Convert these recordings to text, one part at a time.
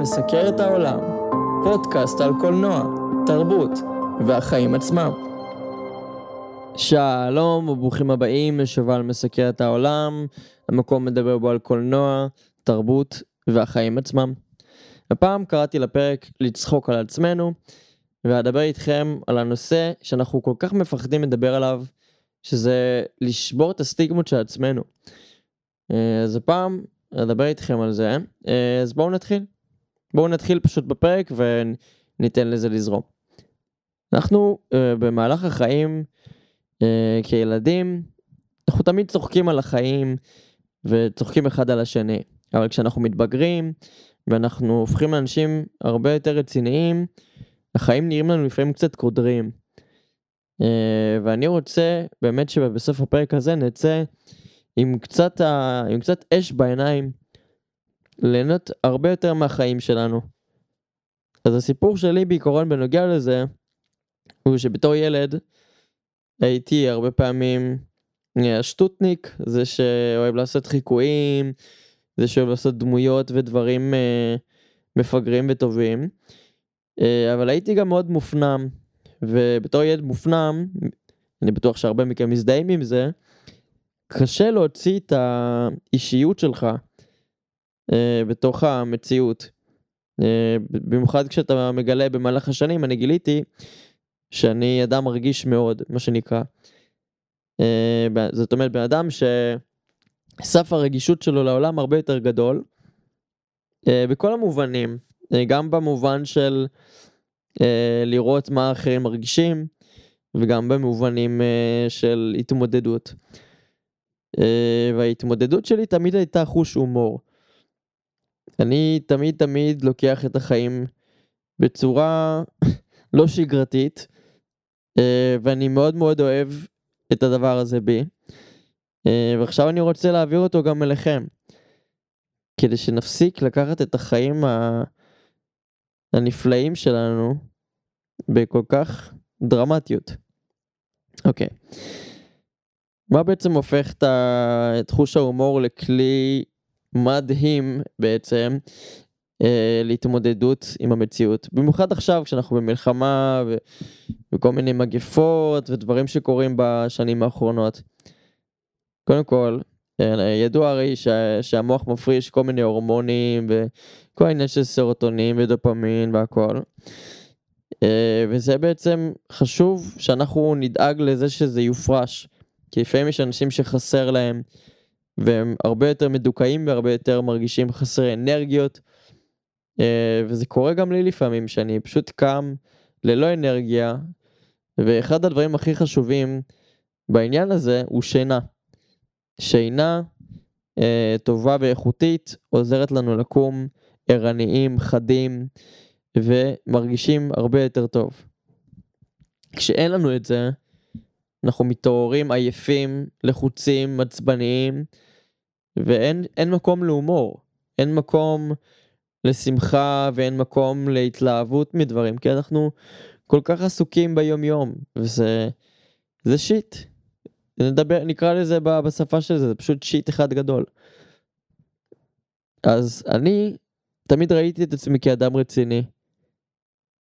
מסקר את העולם, פודקאסט על קולנוע, תרבות והחיים עצמם. שלום וברוכים הבאים לשובל מסקר את העולם, המקום מדבר בו על קולנוע, תרבות והחיים עצמם. הפעם קראתי לפרק לצחוק על עצמנו, ואדבר איתכם על הנושא שאנחנו כל כך מפחדים לדבר עליו, שזה לשבור את הסטיגמות של עצמנו. אה, אז הפעם אדבר איתכם על זה, אה, אז בואו נתחיל. בואו נתחיל פשוט בפרק וניתן לזה לזרום. אנחנו uh, במהלך החיים uh, כילדים, אנחנו תמיד צוחקים על החיים וצוחקים אחד על השני, אבל כשאנחנו מתבגרים ואנחנו הופכים לאנשים הרבה יותר רציניים, החיים נראים לנו לפעמים קצת קודרים. Uh, ואני רוצה באמת שבסוף הפרק הזה נצא עם קצת, ה... עם קצת אש בעיניים, ליהנות הרבה יותר מהחיים שלנו. אז הסיפור שלי בעיקרון בנוגע לזה, הוא שבתור ילד הייתי הרבה פעמים השטוטניק, זה שאוהב לעשות חיקויים, זה שאוהב לעשות דמויות ודברים אה, מפגרים וטובים, אה, אבל הייתי גם מאוד מופנם, ובתור ילד מופנם, אני בטוח שהרבה מכם מזדהים עם זה, קשה להוציא את האישיות שלך אה, בתוך המציאות. אה, במיוחד כשאתה מגלה במהלך השנים, אני גיליתי שאני אדם מרגיש מאוד, מה שנקרא. אה, זאת אומרת, בן אדם שסף הרגישות שלו לעולם הרבה יותר גדול, אה, בכל המובנים, אה, גם במובן של אה, לראות מה אחרים מרגישים, וגם במובנים אה, של התמודדות. אה, וההתמודדות שלי תמיד הייתה חוש הומור. אני תמיד תמיד לוקח את החיים בצורה לא שגרתית, אה, ואני מאוד מאוד אוהב את הדבר הזה בי. אה, ועכשיו אני רוצה להעביר אותו גם אליכם, כדי שנפסיק לקחת את החיים הנפלאים שלנו בכל כך דרמטיות. אוקיי. מה בעצם הופך את חוש ההומור לכלי מדהים בעצם אה, להתמודדות עם המציאות. במיוחד עכשיו כשאנחנו במלחמה ו... וכל מיני מגפות ודברים שקורים בשנים האחרונות. קודם כל, אה, ידוע הרי ש... שהמוח מפריש כל מיני הורמונים וכל העניין של סרוטונים ודופמין והכל. אה, וזה בעצם חשוב שאנחנו נדאג לזה שזה יופרש. כי לפעמים יש אנשים שחסר להם והם הרבה יותר מדוכאים והרבה יותר מרגישים חסרי אנרגיות. אה, וזה קורה גם לי לפעמים שאני פשוט קם ללא אנרגיה ואחד הדברים הכי חשובים בעניין הזה הוא שינה. שינה אה, טובה ואיכותית עוזרת לנו לקום ערניים, חדים ומרגישים הרבה יותר טוב. כשאין לנו את זה, אנחנו מתעוררים עייפים, לחוצים, עצבניים, ואין מקום להומור, אין מקום לשמחה ואין מקום להתלהבות מדברים, כי אנחנו כל כך עסוקים ביום יום, וזה זה שיט. נדבר, נקרא לזה בשפה של זה, זה פשוט שיט אחד גדול. אז אני תמיד ראיתי את עצמי כאדם רציני,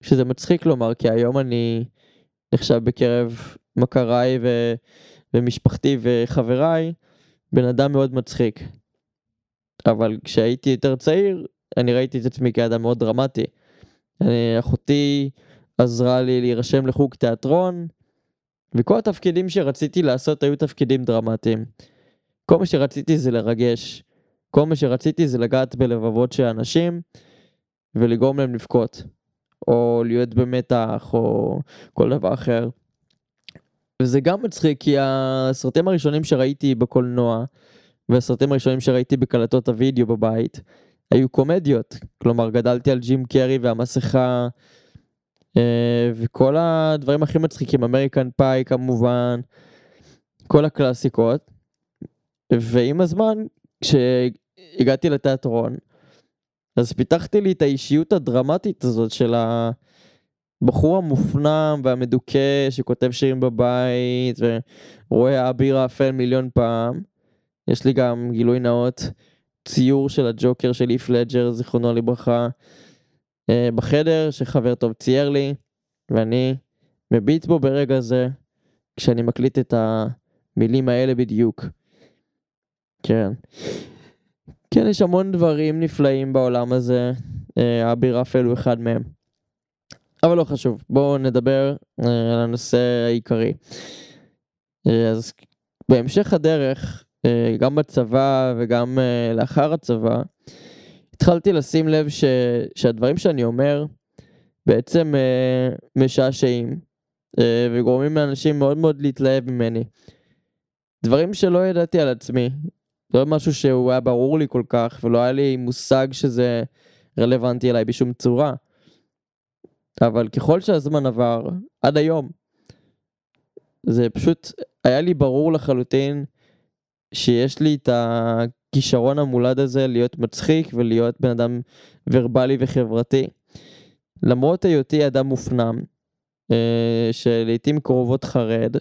שזה מצחיק לומר, כי היום אני נחשב בקרב מכריי ו... ומשפחתי וחבריי, בן אדם מאוד מצחיק. אבל כשהייתי יותר צעיר, אני ראיתי את עצמי כאדם מאוד דרמטי. אני, אחותי עזרה לי להירשם לחוג תיאטרון, וכל התפקידים שרציתי לעשות היו תפקידים דרמטיים. כל מה שרציתי זה לרגש. כל מה שרציתי זה לגעת בלבבות של אנשים ולגרום להם לבכות. או להיות במתח, או כל דבר אחר. וזה גם מצחיק כי הסרטים הראשונים שראיתי בקולנוע והסרטים הראשונים שראיתי בקלטות הוידאו בבית היו קומדיות. כלומר גדלתי על ג'ים קרי והמסכה אה, וכל הדברים הכי מצחיקים, אמריקן פאי כמובן, כל הקלאסיקות. ועם הזמן כשהגעתי לתיאטרון אז פיתחתי לי את האישיות הדרמטית הזאת של ה... הבחור המופנם והמדוכא שכותב שירים בבית ורואה אביר האפל מיליון פעם. יש לי גם גילוי נאות, ציור של הג'וקר של איף לג'ר, זיכרונו לברכה, אה, בחדר, שחבר טוב צייר לי, ואני מביט בו ברגע זה, כשאני מקליט את המילים האלה בדיוק. כן. כן, יש המון דברים נפלאים בעולם הזה, אה, אביר אפל הוא אחד מהם. אבל לא חשוב, בואו נדבר אה, על הנושא העיקרי. אה, אז בהמשך הדרך, אה, גם בצבא וגם לאחר הצבא, התחלתי לשים לב ש... שהדברים שאני אומר בעצם משעשעים וגורמים לאנשים מאוד מאוד להתלהב ממני. דברים שלא ידעתי על עצמי, לא משהו שהוא היה ברור לי כל כך ולא היה לי מושג שזה רלוונטי אליי בשום צורה. אבל ככל שהזמן עבר, עד היום, זה פשוט היה לי ברור לחלוטין שיש לי את הכישרון המולד הזה להיות מצחיק ולהיות בן אדם ורבלי וחברתי. למרות היותי אדם מופנם, אה, שלעיתים קרובות חרד,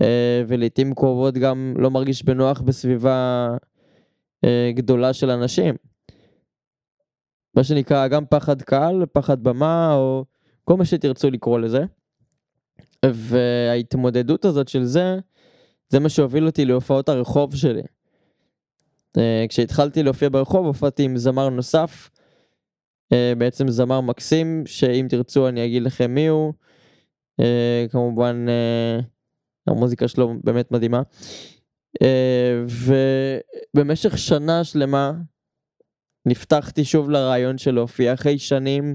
אה, ולעיתים קרובות גם לא מרגיש בנוח בסביבה אה, גדולה של אנשים. מה שנקרא גם פחד קהל, פחד במה, או כל מה שתרצו לקרוא לזה. וההתמודדות הזאת של זה, זה מה שהוביל אותי להופעות הרחוב שלי. אה, כשהתחלתי להופיע ברחוב, הופעתי עם זמר נוסף, אה, בעצם זמר מקסים, שאם תרצו אני אגיד לכם מי הוא. אה, כמובן, המוזיקה שלו באמת מדהימה. ובמשך שנה שלמה נפתחתי שוב לרעיון של להופיע אחרי שנים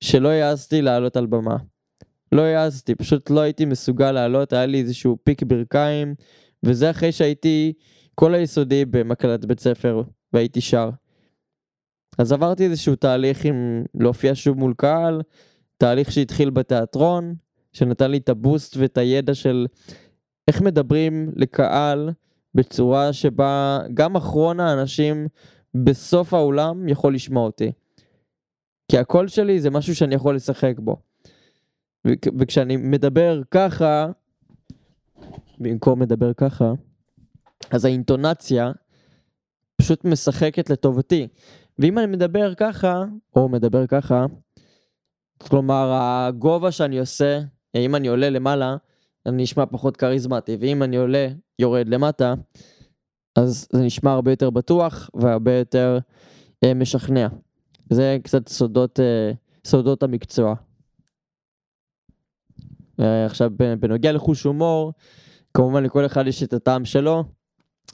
שלא העזתי לעלות על במה. לא העזתי, פשוט לא הייתי מסוגל לעלות, היה לי איזשהו פיק ברכיים, וזה אחרי שהייתי כל היסודי במקלט בית ספר, והייתי שר. אז עברתי איזשהו תהליך עם להופיע שוב מול קהל, תהליך שהתחיל בתיאטרון, שנתן לי את הבוסט ואת הידע של איך מדברים לקהל בצורה שבה גם אחרון האנשים בסוף האולם יכול לשמוע אותי. כי הקול שלי זה משהו שאני יכול לשחק בו. וכשאני מדבר ככה, במקום מדבר ככה, אז האינטונציה פשוט משחקת לטובתי. ואם אני מדבר ככה, או מדבר ככה, כלומר הגובה שאני עושה, אם אני עולה למעלה, אני נשמע פחות כריזמטי, ואם אני עולה, יורד למטה, אז זה נשמע הרבה יותר בטוח והרבה יותר אה, משכנע. זה קצת סודות, אה, סודות המקצוע. אה, עכשיו בנוגע לחוש הומור, כמובן לכל אחד יש את הטעם שלו.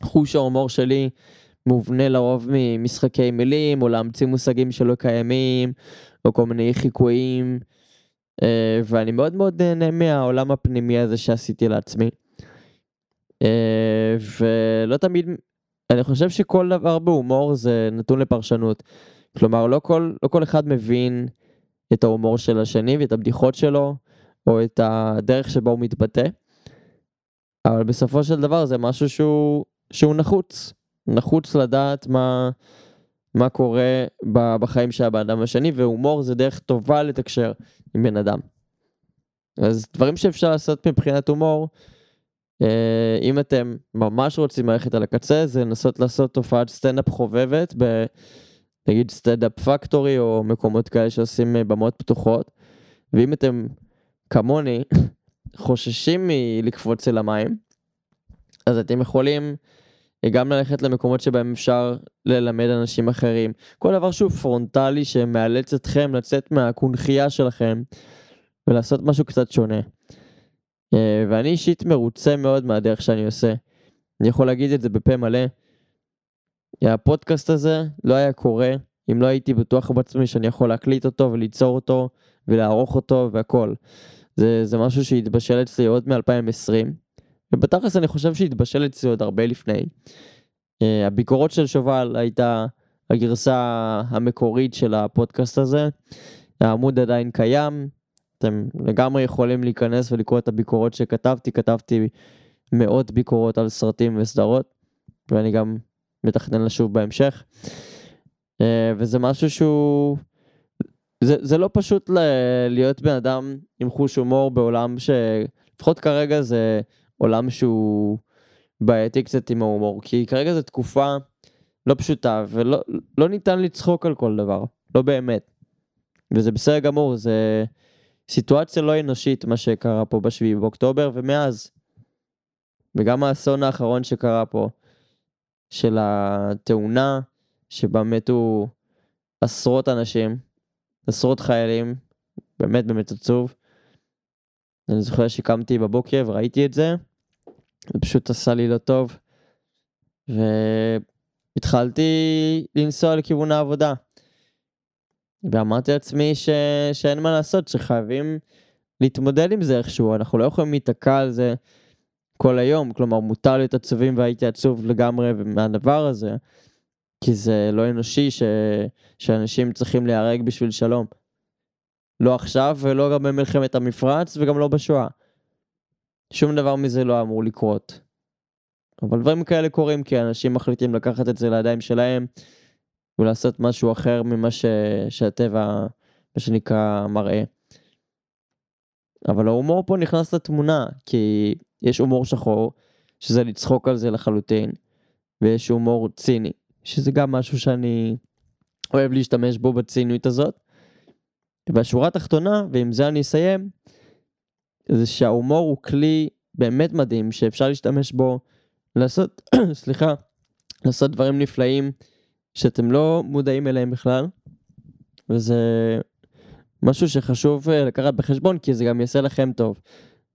חוש ההומור שלי מובנה לרוב ממשחקי מילים, או להמציא מושגים שלא קיימים, או כל מיני חיקויים, אה, ואני מאוד מאוד נהנה מהעולם הפנימי הזה שעשיתי לעצמי. אה, ולא תמיד, אני חושב שכל דבר בהומור זה נתון לפרשנות. כלומר, לא כל, לא כל אחד מבין את ההומור של השני ואת הבדיחות שלו, או את הדרך שבה הוא מתבטא, אבל בסופו של דבר זה משהו שהוא, שהוא נחוץ. נחוץ לדעת מה, מה קורה בחיים של הבן אדם השני, והומור זה דרך טובה לתקשר עם בן אדם. אז דברים שאפשר לעשות מבחינת הומור, אם אתם ממש רוצים ללכת על הקצה, זה לנסות לעשות תופעת סטנדאפ חובבת, ב, נגיד Standup Factory או מקומות כאלה שעושים אה, במות פתוחות, ואם אתם כמוני חוששים מלקפוץ אל המים, אז אתם יכולים גם ללכת למקומות שבהם אפשר ללמד אנשים אחרים. כל דבר שהוא פרונטלי שמאלץ אתכם לצאת מהקונכייה שלכם ולעשות משהו קצת שונה. אה, ואני אישית מרוצה מאוד מהדרך שאני עושה. אני יכול להגיד את זה בפה מלא. הפודקאסט הזה לא היה קורה אם לא הייתי בטוח בעצמי שאני יכול להקליט אותו וליצור אותו ולערוך אותו והכל. זה, זה משהו שהתבשל אצלי עוד מ-2020, ובתכלס אני חושב שהתבשל אצלי עוד הרבה לפני. Uh, הביקורות של שובל הייתה הגרסה המקורית של הפודקאסט הזה. העמוד עדיין קיים, אתם לגמרי יכולים להיכנס ולקרוא את הביקורות שכתבתי, כתבתי מאות ביקורות על סרטים וסדרות, ואני גם מתכנן לשוב בהמשך. Uh, וזה משהו שהוא זה, זה לא פשוט ל- להיות בן אדם עם חוש הומור בעולם שלפחות כרגע זה עולם שהוא בעייתי קצת עם ההומור, כי כרגע זו תקופה לא פשוטה, ולא לא ניתן לצחוק על כל דבר, לא באמת. וזה בסדר גמור, זה סיטואציה לא אנושית מה שקרה פה בשביעי באוקטובר, ומאז. וגם האסון האחרון שקרה פה, של התאונה, שבה מתו עשרות אנשים, עשרות חיילים, באמת באמת עצוב. אני זוכר שקמתי בבוקר וראיתי את זה, זה פשוט עשה לי לא טוב. והתחלתי לנסוע לכיוון העבודה. ואמרתי לעצמי ש... שאין מה לעשות, שחייבים להתמודד עם זה איכשהו, אנחנו לא יכולים להיתקע על זה כל היום, כלומר מותר להיות עצובים והייתי עצוב לגמרי מהדבר הזה, כי זה לא אנושי ש... שאנשים צריכים להיהרג בשביל שלום. לא עכשיו ולא גם במלחמת המפרץ וגם לא בשואה. שום דבר מזה לא אמור לקרות. אבל דברים כאלה קורים כי אנשים מחליטים לקחת את זה לידיים שלהם ולעשות משהו אחר ממה ש... שהטבע, מה שנקרא, מראה. אבל ההומור פה נכנס לתמונה, כי יש הומור שחור, שזה לצחוק על זה לחלוטין, ויש הומור ציני, שזה גם משהו שאני אוהב להשתמש בו בציניות הזאת. והשורה התחתונה, ועם זה אני אסיים, זה שההומור הוא כלי באמת מדהים, שאפשר להשתמש בו לעשות, סליחה, לעשות דברים נפלאים שאתם לא מודעים אליהם בכלל, וזה משהו שחשוב אה, לקחת בחשבון, כי זה גם יעשה לכם טוב,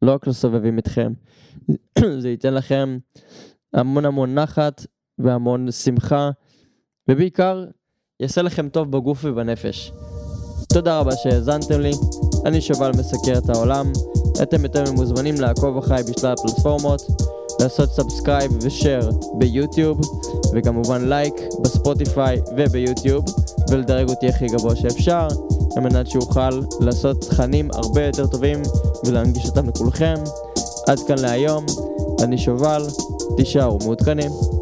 לא רק לסובבים אתכם. זה ייתן לכם המון המון נחת והמון שמחה, ובעיקר יעשה לכם טוב בגוף ובנפש. תודה רבה שהאזנתם לי, אני שובל מסקר את העולם, אתם יותר ממוזמנים לעקוב אחריי בשלל הפלטפורמות. לעשות subscribe ו share ביוטיוב, וכמובן לייק בספוטיפיי וביוטיוב, ולדרג אותי הכי גבוה שאפשר, על מנת שאוכל לעשות תכנים הרבה יותר טובים ולהנגיש אותם לכולכם. עד כאן להיום, אני שובל, תישארו מעודכנים.